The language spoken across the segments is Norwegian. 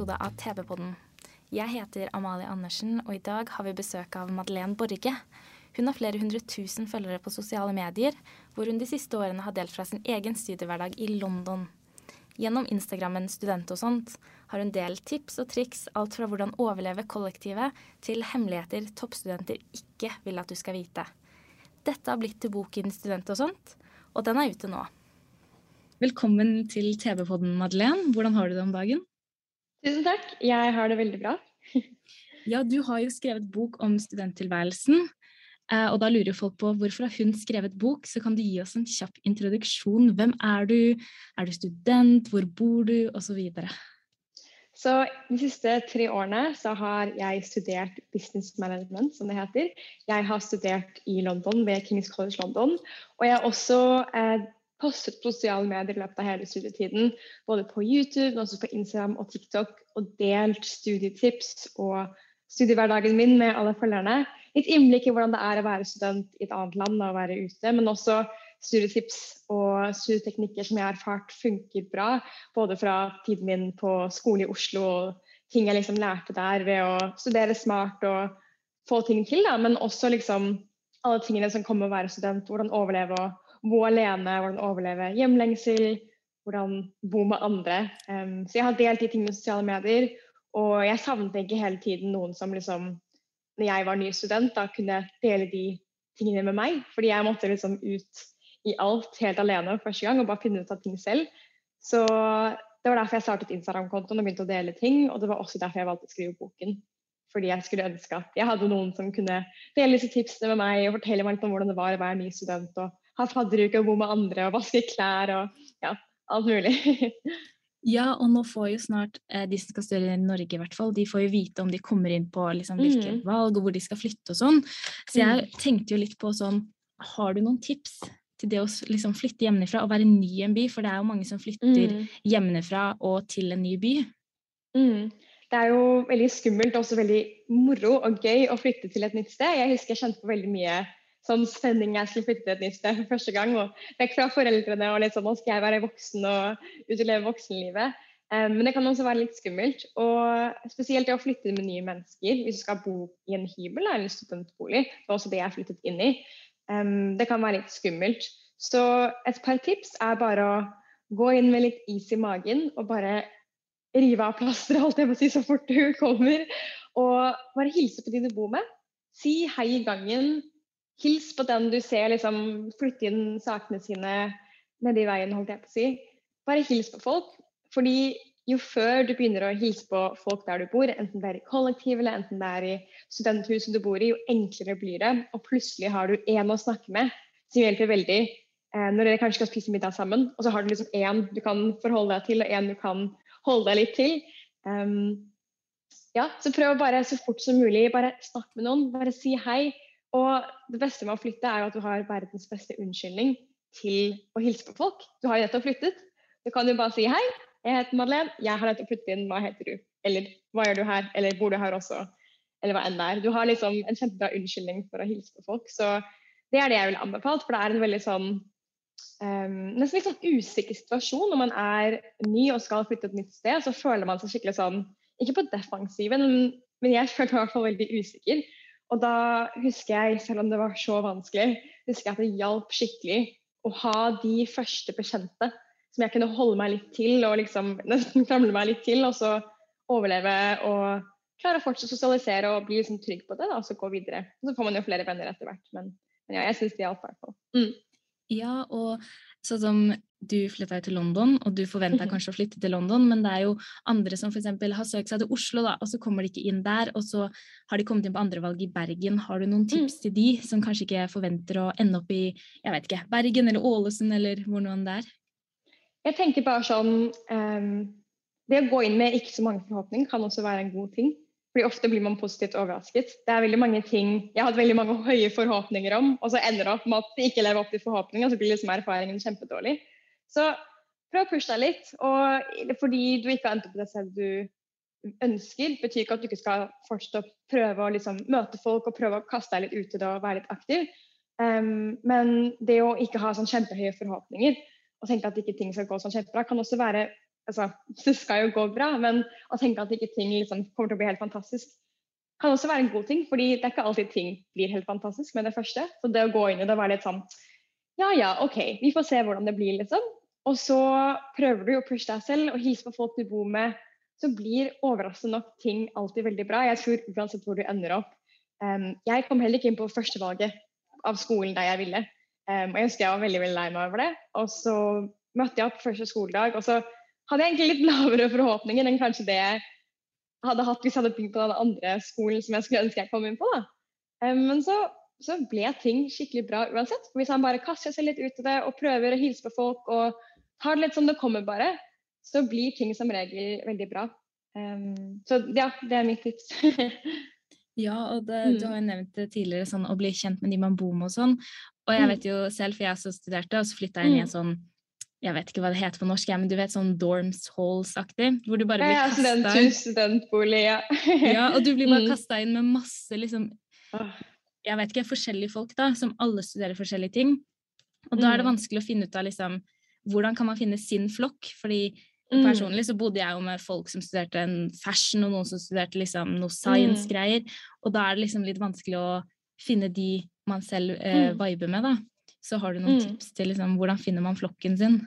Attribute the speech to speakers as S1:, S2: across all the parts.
S1: Episode av TV-podden. Jeg heter Amalie Andersen, og i dag har vi besøk av Madeleine Borge. Hun har flere hundre tusen følgere på sosiale medier, hvor hun de siste årene har delt fra sin egen studiehverdag i London. Gjennom Instagrammen Student og sånt har hun delt tips og triks, alt fra hvordan overleve kollektivet til hemmeligheter toppstudenter ikke vil at du skal vite. Dette har blitt til boken Student og sånt, og den er ute nå. Velkommen til TV-podden, Madeleine. Hvordan har du det om dagen?
S2: Tusen takk. Jeg har det veldig bra.
S1: Ja, du har jo skrevet bok om studenttilværelsen. eh, Og da lurer folk på hvorfor har hun skrevet bok, så kan du gi oss en kjapp introduksjon. Hvem er du? Er du student? Hvor bor du? Og så videre.
S2: Så De siste tre årene så har jeg studert business management, som det heter. Jeg har studert i London ved Kings College London. Og jeg har også eh, postet på sosiale medier i løpet av hele studietiden. Både på YouTube, men også på Instagram og TikTok. Og delt studietips og studiehverdagen min med alle følgerne. Litt innblikk i hvordan det er å være student i et annet land og være ute. Men også studietips og studieteknikker som jeg har erfart funker bra. Både fra tiden min på skole i Oslo og ting jeg liksom lærte der ved å studere smart og få ting til. Da. Men også liksom alle tingene som kommer med å være student. Hvordan overleve og bo alene, hvordan overleve hjemlengsel, hvordan bo med andre. Um, så jeg har delt de tingene i sosiale medier. Og jeg savnet ikke hele tiden noen som liksom Når jeg var ny student, da kunne dele de tingene med meg. Fordi jeg måtte liksom ut i alt helt alene første gang og bare finne ut av ting selv. Så det var derfor jeg startet Instagram-kontoen og begynte å dele ting. Og det var også derfor jeg valgte å skrive boken. Fordi jeg skulle ønske at jeg hadde noen som kunne dele disse tipsene med meg og fortelle meg litt om hvordan det var å være ny student og ha fadderuke og bo med andre og vaske klær og ja, alt mulig.
S1: Ja, og nå får jo snart eh, de som skal studere i Norge, i hvert fall, de får jo vite om de kommer inn på liksom, hvilke
S2: Mm.
S1: valg og hvor de skal flytte og sånn. Så jeg tenkte jo litt på sånn Har du noen tips til det å liksom, flytte hjemmefra og være ny i en by? For det er jo mange som flytter
S2: Mm.
S1: hjemmefra og til en ny by.
S2: Mm. Det er jo veldig skummelt og også veldig moro og gøy å flytte til et nytt sted. Jeg husker jeg kjente på veldig mye sånn spenning jeg skulle flytte til et nytt sted for første gang. Og vekk fra foreldrene og litt sånn nå skal jeg være voksen og ut og leve voksenlivet. Um, men det kan også være litt skummelt. Og spesielt det å flytte med nye mennesker. Hvis du skal bo i en hybel eller en studentbolig. Det var også det jeg flyttet inn i. Um, det kan være litt skummelt. Så et par tips er bare å gå inn med litt is i magen og bare rive av plasteret holdt jeg på å si, så fort du kommer. Og bare hilse på de du bor med. Si hei i gangen. Hils på den du ser liksom flytte inn sakene sine nedi veien, holdt jeg på å si. Bare hils på folk. Fordi jo før du begynner å hilse på folk der du bor, enten det er i kollektiv eller enten det er i studenthuset du bor i, jo enklere blir det. Og plutselig har du én å snakke med som hjelper veldig eh, når dere kanskje skal spise middag sammen. Og så har du liksom én du kan forholde deg til, og én du kan holde deg litt til. Um, ja, så prøv bare så fort som mulig, bare snakk med noen, bare si hei. Og det beste med å flytte er jo at du har verdens beste unnskyldning til å hilse på folk. Du har jo nettopp flyttet. Du kan jo bare si hei, jeg heter Madeleine, jeg har nettopp flyttet inn, hva heter du? Eller hva gjør du her? Eller bor du her også? Eller hva enn det er. Du har liksom en kjempebra unnskyldning for å hilse på folk. Så det er det jeg ville anbefalt, for det er en veldig sånn um, nesten litt sånn usikker situasjon når man er ny og skal flytte et nytt sted. Så føler man seg skikkelig sånn, ikke på defensiven, men, men jeg føler meg i hvert fall veldig usikker. Og da husker jeg, selv om det var så vanskelig, husker jeg at det hjalp skikkelig å ha de første bekjente som jeg kunne holde meg litt til og liksom nesten kramle meg litt til, og så overleve og klare å fortsatt sosialisere og bli liksom trygg på det, da, og så gå videre. Så får man jo flere venner etter hvert, men, men ja, jeg syns det hjalp i hvert fall. Mm.
S1: Ja, og Sånn som du flytta til London, og du forventa
S2: Mhm.
S1: kanskje å flytte til London, men det er jo andre som f.eks. har søkt seg til Oslo, da, og så kommer de ikke inn der, og så har de kommet inn på andre valg i Bergen. Har du noen tips til de som kanskje ikke forventer å ende opp i jeg vet ikke, Bergen eller Ålesund eller hvor noen det er?
S2: Jeg tenker bare sånn um, Det å gå inn med ikke så mange forhåpninger kan også være en god ting. Fordi ofte blir man positivt overrasket. Det er veldig mange ting jeg hatt veldig mange høye forhåpninger om, og så ender det opp med at de ikke lever opp til forhåpningene, og så blir liksom erfaringen kjempedårlig. Så prøv å pushe deg litt. Og fordi du ikke har endt opp på det stedet du ønsker, betyr ikke at du ikke skal fortsette å prøve å liksom møte folk og prøve å kaste deg litt ut i det og være litt aktiv. Um, men det å ikke ha sånn kjempehøye forhåpninger og tenke at ikke ting skal gå sånn kjempebra, kan også være altså, Det skal jo gå bra, men å tenke at ikke ting liksom kommer til å bli helt fantastisk, kan også være en god ting. fordi det er ikke alltid ting blir helt fantastisk med det første. Så det å gå inn i det og være litt sånn Ja ja, OK, vi får se hvordan det blir, liksom. Og så prøver du å pushe deg selv og hilse på folk du bor med. Så blir overraskende nok ting alltid veldig bra. Jeg tror uansett hvor du ender opp. Um, jeg kom heller ikke inn på førstevalget av skolen der jeg ville. Um, og jeg husker jeg var veldig veldig lei meg over det. Og så møtte jeg opp første skoledag, og så hadde jeg egentlig litt lavere forhåpninger enn kanskje det jeg hadde hatt hvis jeg hadde begynt på den andre skolen som jeg skulle ønske jeg kom inn på. da. Um, men så, så, ble ting skikkelig bra uansett. For hvis han bare kaster seg litt ut i det og prøver å hilse på folk og tar det litt som det kommer, bare, så blir ting som regel veldig bra. Um, så ja, det er mitt tips.
S1: Ja, og det,
S2: Mm.
S1: du har jo nevnt det tidligere, sånn å bli kjent med de man bor med og sånn. Og jeg
S2: Mm.
S1: vet jo selv, for jeg også studerte, og så flytta jeg inn i en sånn jeg vet ikke hva det heter på norsk, men du vet sånn dorms halls-aktig, hvor du bare blir
S2: Ja,
S1: kasta inn.
S2: studenthus, studentbolig, ja.
S1: Ja, og du blir bare
S2: Mm.
S1: kasta inn med masse liksom Jeg vet ikke, forskjellige folk, da, som alle studerer forskjellige ting. Og da er det
S2: Mm.
S1: vanskelig å finne ut av liksom hvordan kan man finne sin flokk, fordi
S2: Mm.
S1: Personlig så bodde jeg jo med folk som studerte en fashion, og noen som studerte liksom noe
S2: Mm.
S1: science-greier. Og da er det liksom litt vanskelig å finne de man selv eh,
S2: Mm.
S1: viber med, da. Så har du noen
S2: Mm.
S1: tips til liksom, hvordan finner man flokken sin?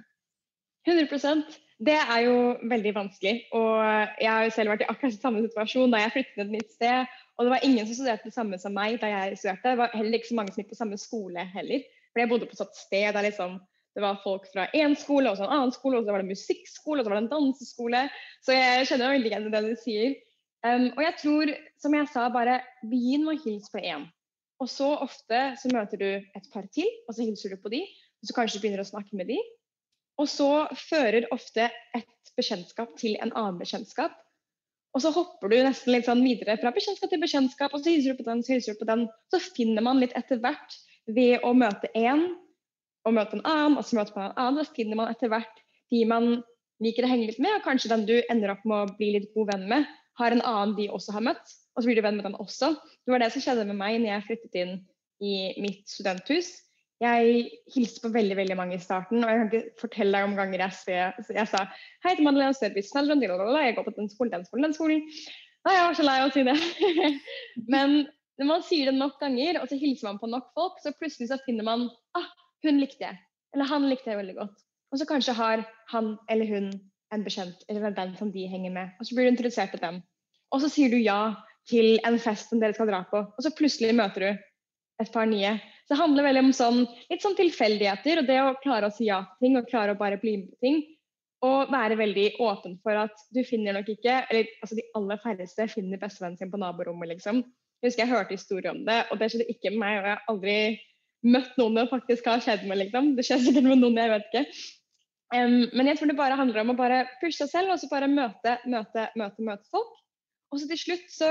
S2: 100% Det er jo veldig vanskelig. Og jeg har jo selv vært i akkurat samme situasjon da jeg flyttet til et nytt sted. Og det var ingen som studerte det samme som meg da jeg studerte. Det var heller ikke så mange som gikk på samme skole heller. For jeg bodde på et sted der liksom, det var folk fra én skole og så en annen skole, og så var det musikkskole og så var det en danseskole. Så jeg kjenner veldig igjen det du sier. Um, og jeg tror, som jeg sa, bare begynn med å hilse på én. Og så ofte så møter du et par til, og så hilser du på de. Og så kanskje du begynner å snakke med de. Og så fører ofte et bekjentskap til en annen bekjentskap. Og så hopper du nesten litt sånn videre fra bekjentskap til bekjentskap, og så hilser du på den, så hilser du på den. Så finner man litt etter hvert ved å møte én og møte en annen, og så møte man en annen. Så finner man etter hvert de man liker å henge litt med, og kanskje den du ender opp med å bli litt god venn med, har en annen de også har møtt, og så blir du venn med den også. Det var det som skjedde med meg når jeg flyttet inn i mitt studenthus. Jeg hilste på veldig veldig mange i starten, og jeg kan ikke fortelle deg om ganger jeg, ser, jeg sa Hei til Madeleine Snellrund, jeg går på den skolen, den skolen, den skolen. Nei, jeg var så lei av å si det. Men når man sier det nok ganger, og så hilser man på nok folk, så plutselig så finner man ah, hun likte jeg. Eller han likte jeg veldig godt. Og så kanskje har han eller hun en bekjent, eller den som de henger med. Og så blir du interessert i dem. Og så sier du ja til en fest som dere skal dra på, og så plutselig møter du et par nye. Så det handler veldig om sånn, litt sånn tilfeldigheter, og det å klare å si ja til ting, og klare å bare bli med på ting. Og være veldig åpen for at du finner nok ikke Eller altså de aller færreste finner bestevennen sin på naborommet, liksom. Jeg husker jeg hørte historier om det, og det skjedde ikke med meg. Og jeg har aldri møtt noen det faktisk har skjedd med, liksom. Det skjer sikkert med noen, jeg vet ikke. Um, men jeg tror det bare handler om å bare pushe seg selv, og så bare møte, møte, møte, møte folk. Og så til slutt så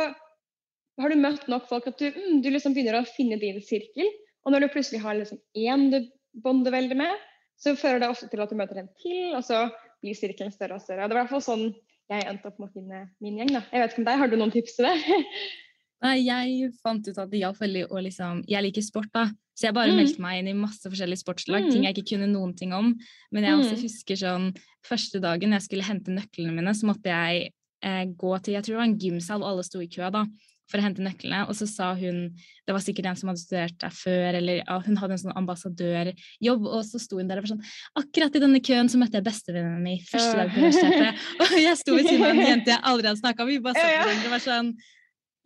S2: har du møtt nok folk at du, mm, du liksom begynner å finne din sirkel. Og når du plutselig har liksom én du bonder veldig med, så fører det ofte til at du møter en til, og så blir sirkelen større og større. Og det var i hvert fall sånn jeg endte opp med å finne min gjeng. da. Jeg vet ikke om deg, Har du noen tips til det?
S1: Nei, jeg fant ut at det hjalp veldig å liksom Jeg liker sport, da. Så jeg bare
S2: Mm.
S1: meldte meg inn i masse forskjellige sportslag,
S2: Mm.
S1: ting jeg ikke kunne noen ting om. Men jeg også
S2: Mm.
S1: husker sånn første dagen jeg skulle hente nøklene mine, så måtte jeg eh, gå til Jeg tror det var en gymsal, og alle sto i kø da for å hente nøklene. Og så sa hun Det var sikkert en som hadde studert der før, eller ja, hun hadde en sånn ambassadørjobb, og så sto hun der og var sånn Akkurat i denne køen så møtte jeg bestevenninnen min første dag på universitetet, og jeg sto ved siden av en jente jeg aldri hadde snakka med, vi bare så på hverandre og var sånn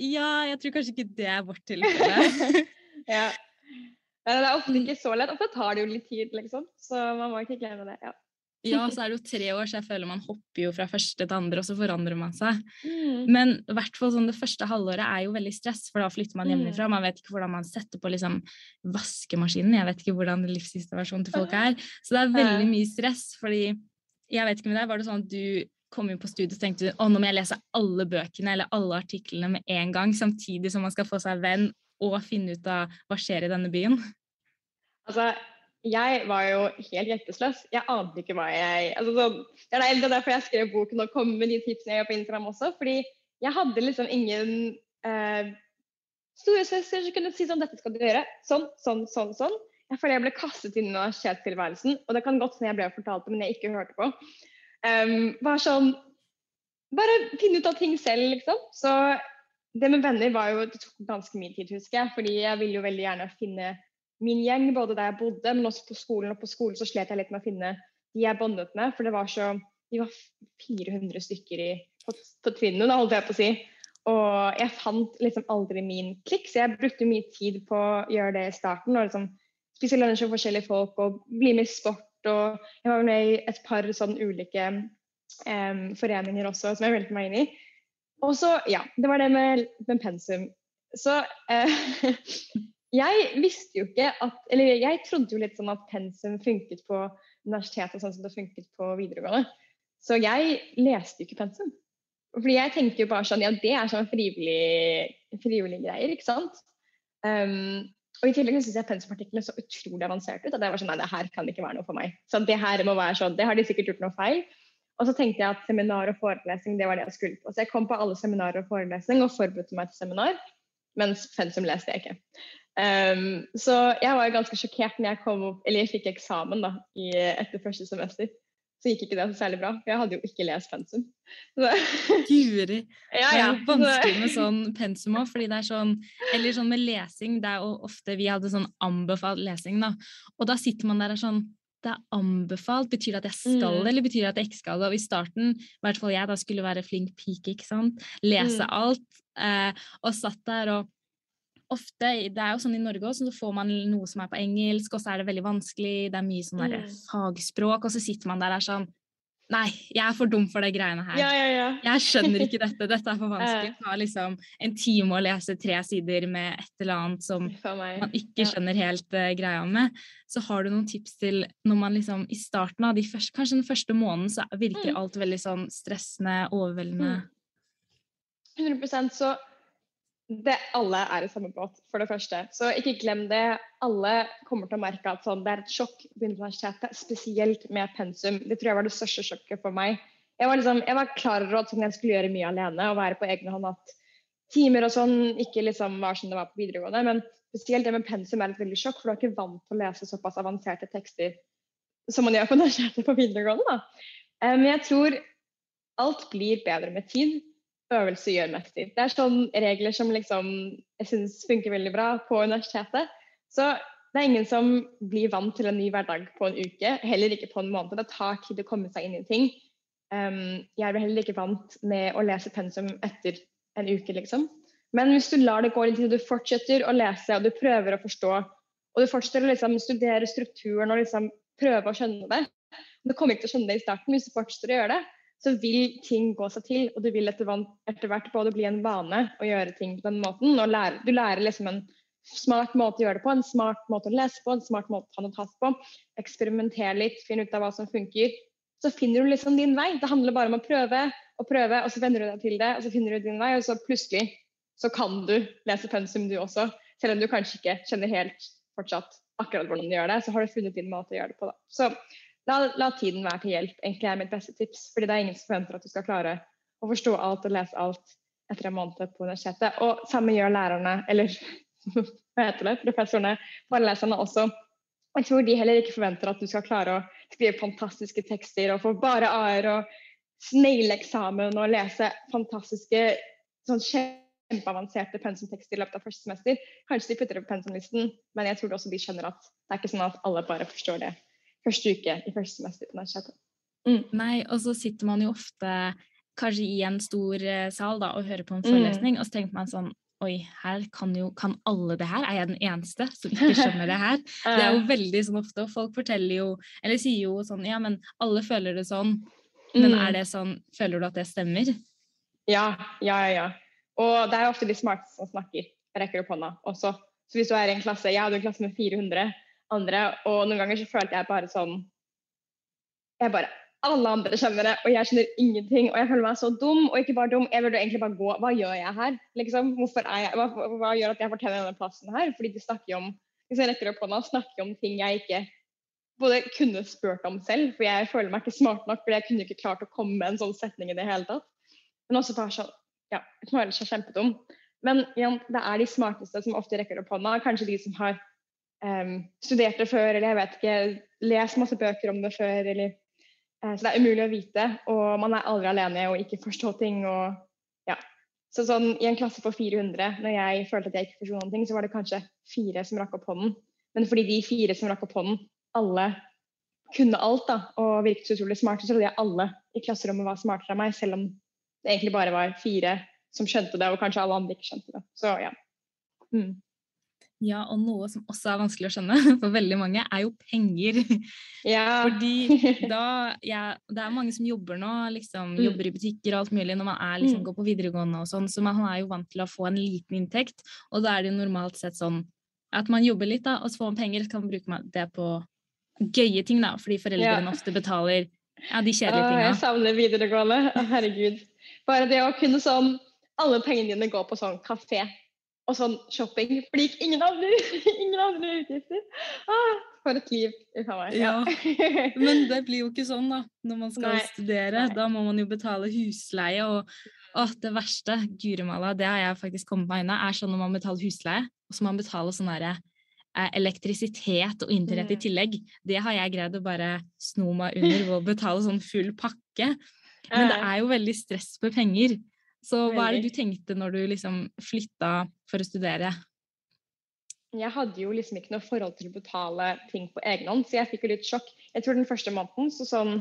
S1: Ja, jeg tror kanskje ikke det er vårt tilfelle.
S2: ja. Det er ofte ikke så lett. Ofte tar det jo litt tid, liksom. Så man må ikke glemme det. ja.
S1: Ja, så er det jo tre år, så jeg føler man hopper jo fra første til andre, og så forandrer man seg.
S2: Mm.
S1: Men i hvert fall sånn det første halvåret er jo veldig stress, for da flytter man
S2: Mm.
S1: hjemmefra. Man vet ikke hvordan man setter på liksom vaskemaskinen. Jeg vet ikke hvordan livssituasjonen til folk er. Så det er veldig mye stress, fordi jeg vet ikke med deg, var det sånn at du kom inn på studiet og tenkte å, nå må jeg lese alle bøkene eller alle artiklene med en gang, samtidig som man skal få seg venn og finne ut av hva skjer i denne byen?
S2: Altså, jeg var jo helt hjelpeløs. Jeg ante ikke hva jeg altså, så, Det er derfor jeg skrev boken og kom med de tipsene jeg gjør på Instagram også. Fordi jeg hadde liksom ingen eh, storesøster som kunne si sånn Dette skal du gjøre. Sånn, sånn, sånn, sånn. Jeg føler jeg ble kastet inn i universitetstilværelsen. Og det kan godt hende jeg ble fortalt det, men jeg ikke hørte på. Um, bare sånn Bare finne ut av ting selv, liksom. Så det med venner var jo Det tok ganske mye tid, husker jeg. Fordi jeg ville jo veldig gjerne finne min gjeng, både der jeg bodde, men også på skolen. Og på skolen så slet jeg litt med å finne de jeg bondet med, for det var så De var 400 stykker i, på, på trinnet, holdt jeg på å si. Og jeg fant liksom aldri min klikk, så jeg brukte mye tid på å gjøre det i starten. og liksom Spise lunsj med forskjellige folk og bli med i sport. Og jeg var med i et par sånn ulike um, foreninger også, som jeg meldte meg inn i. Og så, ja, det var det med, med pensum. Så eh, jeg visste jo ikke at Eller jeg trodde jo litt sånn at pensum funket på universitetet sånn som det funket på videregående. Så jeg leste jo ikke pensum. Fordi jeg tenkte jo bare sånn Ja, det er sånn frivillig, frivillig greier, ikke sant? Um, og i tillegg syns jeg pensumartiklene så utrolig avanserte ut. at jeg var sånn, nei, det her kan ikke være noe for meg. Så det her må være sånn, det har de sikkert gjort noe feil. Og så tenkte jeg at seminar og forelesning det var det jeg skulle på. Så jeg kom på alle seminarer og forelesning og forberedte meg til seminar. Mens pensum leste jeg ikke. Um, så jeg var ganske sjokkert når jeg kom opp, eller jeg fikk eksamen da, i, etter første semester. Så gikk ikke det så særlig bra, for jeg hadde jo ikke lest pensum.
S1: Guri.
S2: ja,
S1: Det er vanskelig med sånn pensum òg, fordi det er sånn Eller sånn med lesing, det er jo ofte Vi hadde sånn anbefalt lesing, da. Og da sitter man der og sånn Det er anbefalt. Betyr det at jeg skal,
S2: Mm.
S1: eller betyr det at jeg ikke skal? det? Og i starten, i hvert fall jeg, da skulle være flink pike, ikke sant. Lese
S2: Mm.
S1: alt. Eh, og satt der og Ofte, det er jo sånn i Norge også, så får man noe som er på engelsk, og så er det veldig vanskelig, det er mye sånn
S2: Mm.
S1: fagspråk, og så sitter man der og er sånn Nei, jeg er for dum for de greiene her.
S2: ja, ja, ja.
S1: Jeg skjønner ikke dette, dette er for vanskelig. Ta liksom en time å lese tre sider med et eller annet som man ikke skjønner helt uh, greia med. Så har du noen tips til når man liksom i starten av de første, kanskje den første måneden, så virker
S2: Mm.
S1: alt veldig sånn stressende, overveldende.
S2: 100% så det, alle er i samme båt, for det første. Så ikke glem det. Alle kommer til å merke at sånn, det er et sjokk på universitetet, spesielt med pensum. Det tror jeg var det største sjokket for meg. Jeg var, liksom, jeg var klar over at sånn, jeg skulle gjøre mye alene og være på egen hånd. At timer og sånn ikke liksom var som det var på videregående. Men spesielt det med pensum er et veldig sjokk, for du er ikke vant til å lese såpass avanserte tekster som man gjør på universitetet på videregående. Da. Eh, Men jeg tror alt blir bedre med tid øvelse gjør mester. Det er sånne regler som liksom, jeg syns funker veldig bra på universitetet. Så det er ingen som blir vant til en ny hverdag på en uke, heller ikke på en måned. Det tar tid å komme seg inn i ting. Um, jeg blir heller ikke vant med å lese pensum etter en uke, liksom. Men hvis du lar det gå litt og du fortsetter å lese og du prøver å forstå, og du fortsetter å liksom studere strukturen og liksom prøve å skjønne det Du kommer ikke til å skjønne det i starten, hvis du fortsetter å gjøre det, så vil ting gå seg til, og du vil etter, hvert både bli en vane å gjøre ting på den måten, og lære, du lærer liksom en smart måte å gjøre det på, en smart måte å lese på, en smart måte å ta notat på. Eksperimenter litt, finn ut av hva som funker. Så finner du liksom din vei. Det handler bare om å prøve og prøve, og så venner du deg til det, og så finner du din vei, og så plutselig så kan du lese pensum du også. Selv om du kanskje ikke kjenner helt fortsatt akkurat hvordan du gjør det, så har du funnet din måte å gjøre det på. Da. Så la, la tiden være til hjelp, egentlig er mitt beste tips. fordi det er ingen som forventer at du skal klare å forstå alt og lese alt etter en måned på universitetet. Og samme gjør lærerne, eller hva heter det, professorene, foreleserne også. Jeg tror de heller ikke forventer at du skal klare å skrive fantastiske tekster og få bare A-er og naile eksamen og lese fantastiske sånn kjempeavanserte pensumtekster i løpet av første semester. Kanskje de putter det på pensumlisten, men jeg tror også de skjønner at det er ikke sånn at alle bare forstår det første uke i første semester på universitetet.
S1: Nei, og så sitter man jo ofte kanskje i en stor eh, sal da, og hører på en
S2: Mm.
S1: forelesning, og så tenker man sånn Oi, her kan jo Kan alle det her? Er jeg den eneste som ikke skjønner det her? Det er jo veldig sånn ofte, og folk forteller jo Eller sier jo sånn Ja, men alle føler det sånn. Men
S2: Mm.
S1: er det sånn Føler du at det stemmer?
S2: Ja, ja, ja. ja. Og det er jo ofte de smarteste som snakker. Jeg rekker opp hånda også. Så hvis du er i en klasse Jeg hadde en klasse med 400 andre, og noen ganger så følte jeg bare sånn Jeg bare Alle andre skjønner det, og jeg skjønner ingenting. Og jeg føler meg så dum, og ikke bare dum, jeg burde egentlig bare gå. Hva gjør jeg her? Liksom, hvorfor er jeg, hva, hva gjør at jeg fortjener denne plassen her? Fordi de snakker om Hvis jeg rekker opp hånda, snakker om ting jeg ikke både kunne spurt om selv, for jeg føler meg ikke smart nok, fordi jeg kunne ikke klart å komme med en sånn setning i det hele tatt. Men også bare sånn Ja, føler meg kjempedum. Men igjen, det er de smarteste som ofte rekker opp hånda. Kanskje de som har studert det før, eller jeg vet ikke, lest masse bøker om det før, eller uh, Så det er umulig å vite, og man er aldri alene og ikke forstår ting og ja. Så sånn i en klasse på 400, når jeg følte at jeg ikke forsto noen ting, så var det kanskje fire som rakk opp hånden. Men fordi de fire som rakk opp hånden, alle kunne alt da, og virket så utrolig smarte, så trodde jeg alle i klasserommet var smartere enn meg, selv om det egentlig bare var fire som skjønte det, og kanskje alle andre ikke skjønte det. Så ja. Mm.
S1: Ja, og noe som også er vanskelig å skjønne for veldig mange, er jo penger.
S2: Ja.
S1: Fordi da ja, Det er mange som jobber nå, liksom
S2: Mm.
S1: jobber i butikker og alt mulig når man er, liksom,
S2: Mm.
S1: går på videregående og sånn, så man er jo vant til å få en liten inntekt, og da er det jo normalt sett sånn at man jobber litt, da, og så får man penger, så kan man bruke det på gøye ting, da, fordi foreldrene
S2: Ja.
S1: ofte betaler ja, de kjedelige tinga.
S2: jeg savner videregående. Herregud. Bare det å kunne sånn Alle pengene dine går på sånn kafé og sånn shopping. Fordi ingen andre, ingen andre utgifter. Ah, for et liv. Uff a meg.
S1: Ja. Men det blir jo ikke sånn da, når man skal
S2: Nei,
S1: studere.
S2: nei.
S1: Da må man jo betale husleie, og åh, det verste, Guremala, det har jeg faktisk kommet meg unna, er sånn når man betaler husleie, og så må man betale sånn derre eh, elektrisitet og internett i
S2: Mm.
S1: tillegg. Det har jeg greid å bare sno meg under ved å betale sånn full pakke. Men det er jo veldig stress på penger. Så hva er det du tenkte når du liksom flytta for å studere?
S2: Jeg hadde jo liksom ikke noe forhold til å betale ting på egen hånd, så jeg fikk jo litt sjokk. Jeg tror den første måneden så sånn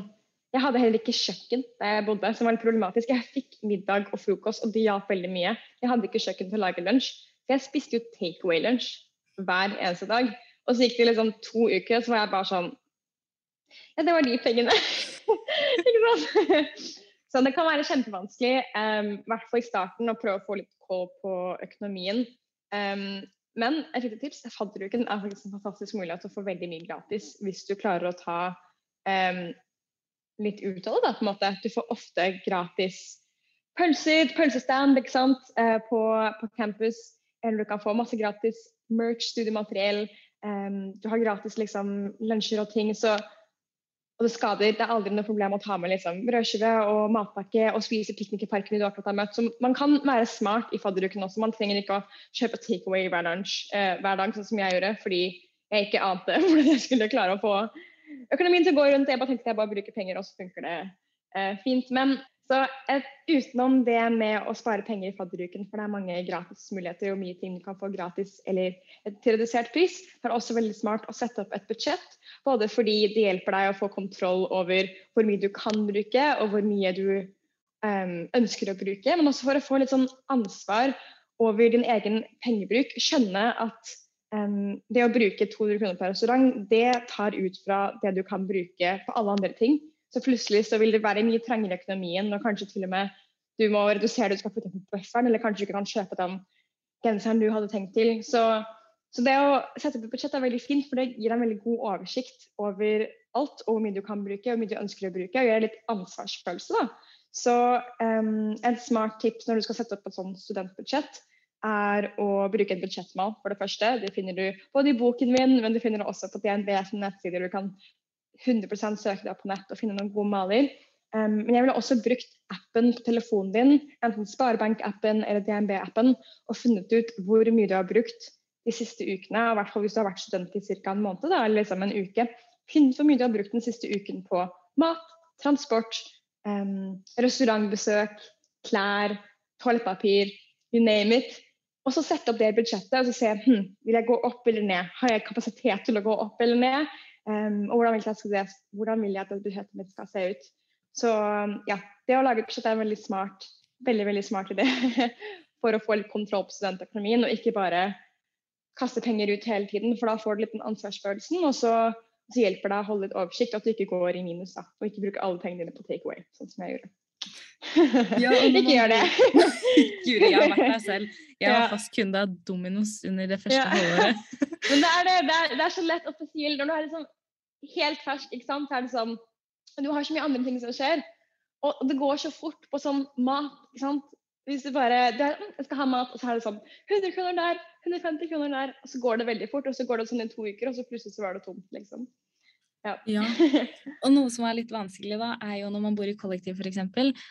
S2: Jeg hadde heller ikke kjøkken der jeg bodde, som var litt problematisk. Jeg fikk middag og frokost, og det hjalp veldig mye. Jeg hadde ikke kjøkken til å lage lunsj, så jeg spiste jo takeaway-lunsj hver eneste dag. Og så gikk det liksom to uker, så var jeg bare sånn Ja, det var de pengene. ikke sant? Så det kan være kjempevanskelig, um, i hvert fall i starten, å prøve å få litt kål på økonomien. Um, men et lite tips, fadderuken er faktisk en fantastisk mulighet til å få veldig mye gratis hvis du klarer å ta um, litt ut av det. På en måte. Du får ofte gratis pølser, pølsestand ikke sant? Uh, på, på campus. Eller du kan få masse gratis merch, studiemateriell. Um, du har gratis liksom, lunsjer og ting. Så, og det skader. Det er aldri noe problem å ta med liksom, brødskive og matpakke og spise i parken du akkurat har møtt. Så man kan være smart i fadderuken også. Man trenger ikke å kjøpe takeaway hver, eh, hver dag, sånn som jeg gjorde, fordi jeg ikke ante hvordan jeg skulle klare å få økonomien til å gå rundt. Jeg bare tenkte jeg bare bruker penger, og så funker det eh, fint. Men så et, utenom det med å spare penger i fadderuken, for det er mange gratismuligheter og mye ting du kan få gratis eller til redusert pris, er det også veldig smart å sette opp et budsjett. Både fordi det hjelper deg å få kontroll over hvor mye du kan bruke, og hvor mye du um, ønsker å bruke, men også for å få litt sånn ansvar over din egen pengebruk. Skjønne at um, det å bruke 200 kroner per restaurant, det tar ut fra det du kan bruke på alle andre ting. Så plutselig så vil det være mye trengere i økonomien, og kanskje til og med du må redusere det du skal putte på bufferen, eller kanskje du ikke kan kjøpe den genseren du hadde tenkt til. Så, så det å sette opp et budsjett er veldig fint, for det gir deg en veldig god oversikt over alt, og hvor mye du kan bruke, og hvor mye du ønsker å bruke, og gjør litt ansvarsfølelse. da. Så um, en smart tips når du skal sette opp et sånt studentbudsjett, er å bruke et budsjettmal, for det første. Det finner du både i boken min, men du finner det også på DNB sine nettsider. Du kan 100% søke deg på nett og finne noen gode maler. Um, men jeg ville også brukt appen på telefonen din, enten Sparebank-appen eller DNB-appen, og funnet ut hvor mye du har brukt de siste ukene. I hvert fall hvis du har vært student i ca. en måned, da, eller liksom en uke. Finn hvor mye du har brukt den siste uken på mat, transport, um, restaurantbesøk, klær, toalettpapir, you name it. Og så sette opp det budsjettet og så se hm, vil jeg gå opp eller ned. Har jeg kapasitet til å gå opp eller ned? Um, og hvordan vil, jeg, hvordan vil jeg at budsjettet mitt skal se ut? Så ja, det å lage et budsjett er en veldig smart, veldig, veldig smart idé for å få litt kontroll på studentøkonomien, og ikke bare kaste penger ut hele tiden, for da får du litt den ansvarsfølelsen. Og så, så hjelper det å holde litt oversikt, at du ikke går i minus da, og ikke bruker alle pengene dine på takeaway, sånn som jeg gjorde.
S1: Ja,
S2: ikke gjør det.
S1: Guri, jeg har vært meg selv. Jeg var fast kunde av Dominos under det første
S2: Ja.
S1: halvåret.
S2: Men det er, det, det, er, det er så lett, og spesielt når du har liksom helt fersk, ikke sant. Så er det sånn Du har så mye andre ting som skjer. Og, det går så fort på sånn mat, ikke sant. Hvis du bare du er, «Mm, Jeg skal ha mat, og så er det sånn 100 kroner der, 150 kroner der. Og så går det veldig fort, og så går det sånn i to uker, og så plutselig så var det tomt, liksom. Ja.
S1: Ja. Og noe som er litt vanskelig, da, er jo når man bor i kollektiv, f.eks.,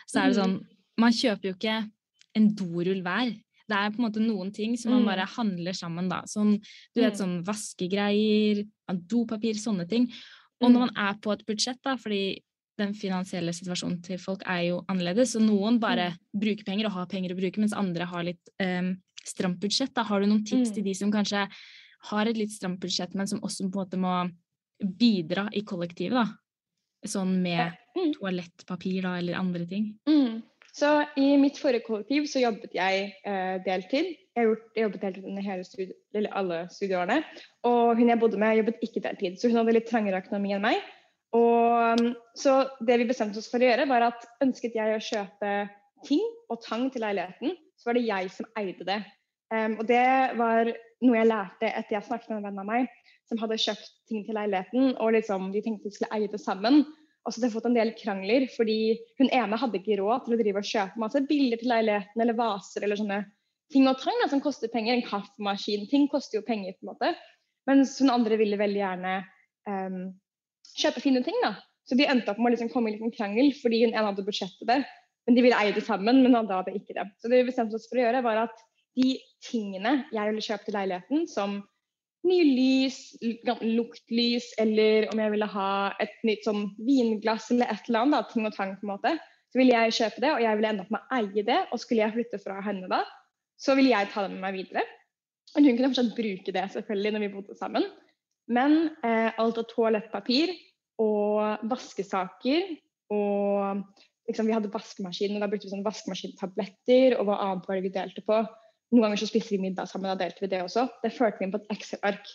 S1: så er det
S2: Mhm.
S1: sånn Man kjøper jo ikke en dorull hver. Det er på en måte noen ting som man
S2: Mm.
S1: bare handler sammen, da. Sånn, du vet,
S2: Mm.
S1: sånn vaskegreier, dopapir, sånne ting. Og når
S2: Mm.
S1: man er på et budsjett, da, fordi den finansielle situasjonen til folk er jo annerledes, så noen bare
S2: Mm.
S1: bruker penger og har penger å bruke, mens andre har litt um, stramt budsjett. Da har du noen tips
S2: Mm.
S1: til de som kanskje har et litt stramt budsjett, men som også på en måte må bidra i kollektivet, da? Sånn med
S2: Mm.
S1: toalettpapir da, eller andre ting.
S2: Mm. Så i mitt forrige kollektiv så jobbet jeg eh, deltid. Jeg, gjort, jeg jobbet deltid under studie, alle studieårene. Og hun jeg bodde med, jobbet ikke deltid, så hun hadde litt trangere økonomi enn meg. Og, um, så det vi bestemte oss for å gjøre, var at ønsket jeg å kjøpe ting og tang til leiligheten, så var det jeg som eide det. Um, og det var noe jeg lærte etter jeg snakket med en venn av meg som hadde kjøpt ting til leiligheten, og liksom, de tenkte de skulle eie det sammen. Og så hadde jeg fått en del krangler, fordi hun ene hadde ikke råd til å drive og kjøpe masse bilder til leiligheten, eller vaser, eller sånne ting og tang da, som koster penger. En kaffemaskin. Ting koster jo penger, på en måte. Mens hun andre ville veldig gjerne um, kjøpe fine ting, da. Så de endte opp med å liksom komme i en liten krangel, fordi hun ene hadde budsjettet det. Men de ville eie det sammen, men han hadde ikke det. Så det vi bestemte oss for å gjøre, var at de tingene jeg ville kjøpe til leiligheten, som nye lys, luktlys, eller om jeg ville ha et nytt sånn vinglass eller et eller annet, da, ting og tang på en måte, så ville jeg kjøpe det, og jeg ville ende opp med å eie det. Og skulle jeg flytte fra henne da, så ville jeg ta det med meg videre. Men hun kunne fortsatt bruke det selvfølgelig når vi bodde sammen. Men eh, alt av toalettpapir og vaskesaker og liksom, Vi hadde vaskemaskin, og da brukte vi sånn vaskemaskintabletter og hva annet var det vi delte på. Noen ganger så spiste vi middag sammen, da delte vi det også. Det førte vi inn på et Excel-ark.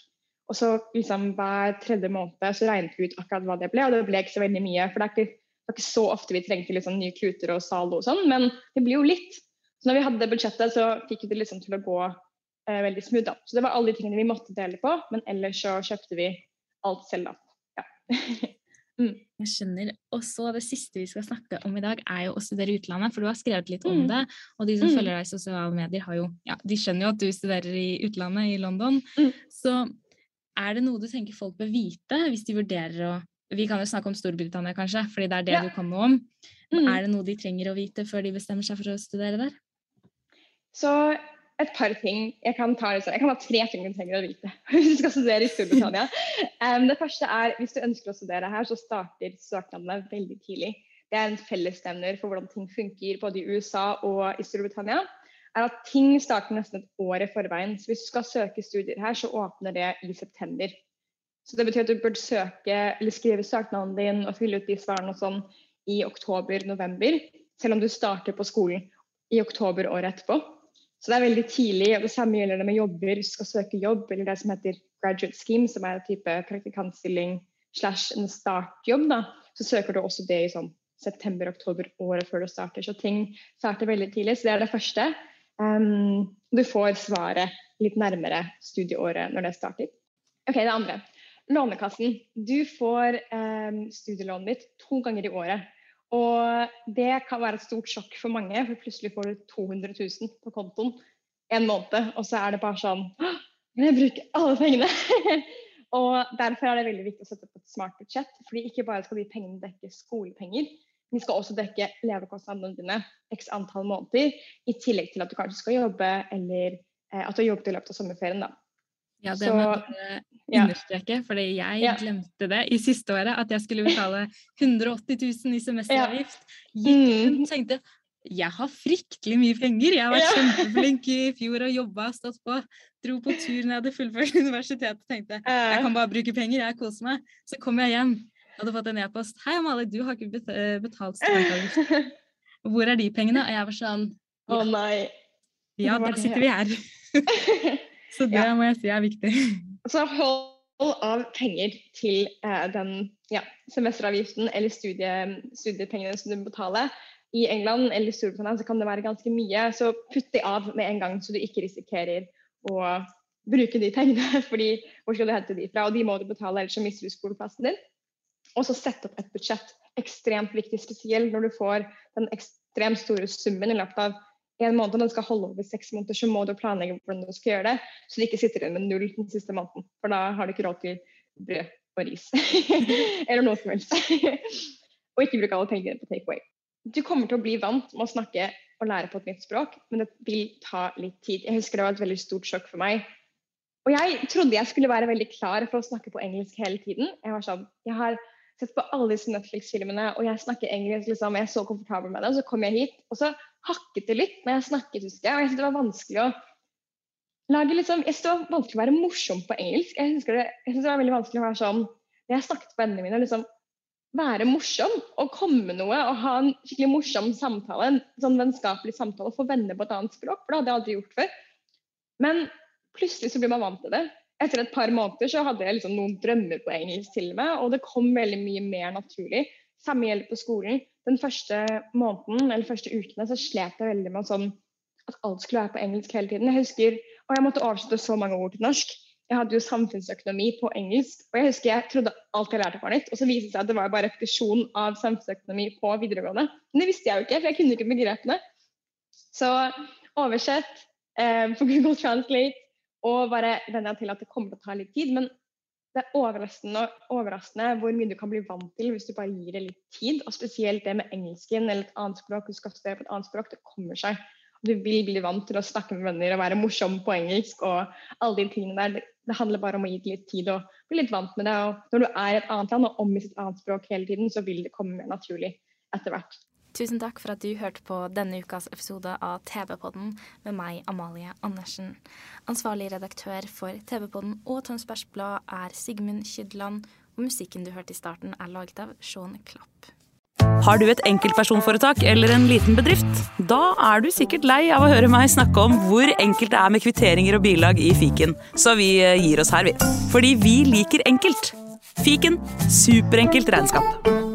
S2: Og så liksom hver tredje måned så regnet vi ut akkurat hva det ble, og det ble ikke så veldig mye. For det er ikke, det er ikke så ofte vi trengte liksom nye kluter og Zalo og sånn, men det blir jo litt. Så når vi hadde det budsjettet, så fikk vi det liksom til å gå eh, veldig smooth. da. Så det var alle de tingene vi måtte dele på, men ellers så kjøpte vi alt selv, da. Ja.
S1: Jeg skjønner. Og så det siste vi skal snakke om i dag, er jo å studere i utlandet, for du har skrevet litt om
S2: Mm.
S1: det. Og de som
S2: Mm.
S1: følger deg i sosiale medier, har jo Ja, de skjønner jo at du studerer i utlandet, i London.
S2: Mm.
S1: Så er det noe du tenker folk bør vite hvis de vurderer å Vi kan jo snakke om Storbritannia, kanskje, fordi det er det
S2: Ja.
S1: du kan noe om.
S2: Mm.
S1: er det noe de trenger å vite før de bestemmer seg for å studere der?
S2: Så et par ting. Jeg kan ta, liksom, jeg kan ha tre ting du trenger å vite hvis du skal studere i Storbritannia. Um, det første er hvis du ønsker å studere her, så starter søknadene veldig tidlig. Det er en fellesnevner for hvordan ting funker både i USA og i Storbritannia. er at Ting starter nesten et år i forveien. Så hvis du skal søke studier her, så åpner det i september. Så det betyr at du burde søke eller skrive søknaden din og fylle ut de svarene og sånn i oktober-november. Selv om du starter på skolen i oktober året etterpå. Så det er veldig tidlig. og Det samme gjelder det med jobber. Skal søke jobb, eller det som heter graduate scheme, som er en type praktikantstilling slash en startjobb, da, så søker du også det i sånn september-oktober året før du starter. Så ting starter veldig tidlig. Så det er det første. Um, du får svaret litt nærmere studieåret når det starter. Ok, Det andre. Lånekassen. Du får um, studielånet ditt to ganger i året. Og det kan være et stort sjokk for mange, for plutselig får du 200 000 på kontoen en måned, og så er det bare sånn Men jeg bruker alle pengene? og derfor er det veldig viktig å sette opp et smart budsjett. fordi ikke bare skal de pengene dekke skolepenger, de skal også dekke levekostnadene dine x antall måneder, i tillegg til at du kanskje skal jobbe, eller eh, at du har jobbet i løpet av sommerferien. da.
S1: Ja, det må jeg
S2: ja.
S1: understreke, fordi jeg
S2: Ja.
S1: glemte det i siste året, at jeg skulle betale 180 000 i semesteravgift. Gikk
S2: Mm.
S1: rundt og tenkte jeg har fryktelig mye penger, jeg har vært
S2: Ja.
S1: kjempeflink i fjor og jobba, stått på, dro på tur når jeg hadde fullført universitetet og tenkte jeg kan bare bruke penger, jeg koser meg. Så kom jeg hjem, hadde fått en e-post. Hei Amalie, du har ikke eh, betalt studentavgift. Hvor er de pengene? Og jeg var sånn
S2: Å nei.
S3: Ja, da sitter vi her. Så det
S2: Ja.
S3: må jeg si er viktig.
S2: Så hold av penger til eh, den ja, semesteravgiften eller studie, studiepengene som du betaler. I England eller Storbritannia så kan det være ganske mye, så putt de av med en gang, så du ikke risikerer å bruke de pengene. fordi hvor skal du hente de fra? Og de må du betale, ellers så mister du skoleplassen din. Og så sett opp et budsjett. Ekstremt viktig, spesielt når du får den ekstremt store summen i løpet av en måned. og Den skal holde over seks måneder, så må du planlegge hvordan du skal gjøre det. Så du ikke sitter igjen med null den siste måneden. For da har du ikke råd til brød og ris. Eller noe som helst. og ikke bruke alle pengene på takeaway. Du kommer til å bli vant med å snakke og lære på et nytt språk, men det vil ta litt tid. Jeg husker det var et veldig stort sjokk for meg. Og jeg trodde jeg skulle være veldig klar for å snakke på engelsk hele tiden. Jeg var sånn, jeg har sett på alle disse Netflix-filmene, og jeg snakker engelsk, liksom, jeg er så komfortabel med det. Og så kom jeg hit, og så hakket det litt når jeg snakket, husker jeg. Og jeg syntes det var vanskelig å lage liksom, jeg synes det var vanskelig å være morsom på engelsk. Jeg husker det, jeg synes det var veldig vanskelig å være sånn, når jeg snakket med vennene mine, liksom være morsom og komme med noe og ha en skikkelig morsom samtale, en sånn vennskapelig samtale, og få venner på et annet språk, for det hadde jeg aldri gjort før. Men plutselig så blir man vant til det. Etter et par måneder så hadde jeg liksom noen drømmer på engelsk til meg, og det kom veldig mye mer naturlig. Samme gjelder på skolen. Den første måneden eller første ukene så slet jeg veldig med sånn at alt skulle være på engelsk hele tiden. Jeg husker, og jeg måtte oversette så mange ord til norsk. Jeg hadde jo samfunnsøkonomi på engelsk, og jeg husker jeg trodde alt jeg lærte var nytt. Og så viste det seg at det var bare repetisjon av samfunnsøkonomi på videregående. Men det visste jeg jo ikke, for jeg kunne ikke begrepene. Så oversett eh, på Google Translate og bare venn deg til at det kommer til å ta litt tid. Men det er overraskende, overraskende hvor mye du kan bli vant til hvis du bare gir det litt tid. Og spesielt det med engelsken eller et annet språk. Du skal studere på et annet språk. Det kommer seg. Du vil bli vant til å snakke med venner og være morsom på engelsk og alle de tingene der. Det, handler bare om å gi det litt tid og bli litt vant med det. Og når du er i et annet land og omgis et annet språk hele tiden, så vil det komme mer naturlig etter hvert.
S1: Tusen takk for at du hørte på denne ukas episode av TV-podden med meg, Amalie Andersen. Ansvarlig redaktør for TV-podden og Tønsbergs Blad er Sigmund Kydland, og musikken du hørte i starten er laget av Sean Klapp.
S4: Har du et enkeltpersonforetak eller en liten bedrift? Da er du sikkert lei av å høre meg snakke om hvor enkelt det er med kvitteringer og bilag i fiken, så vi eh, gir oss her, vi. Fordi vi liker enkelt. Fiken superenkelt regnskap.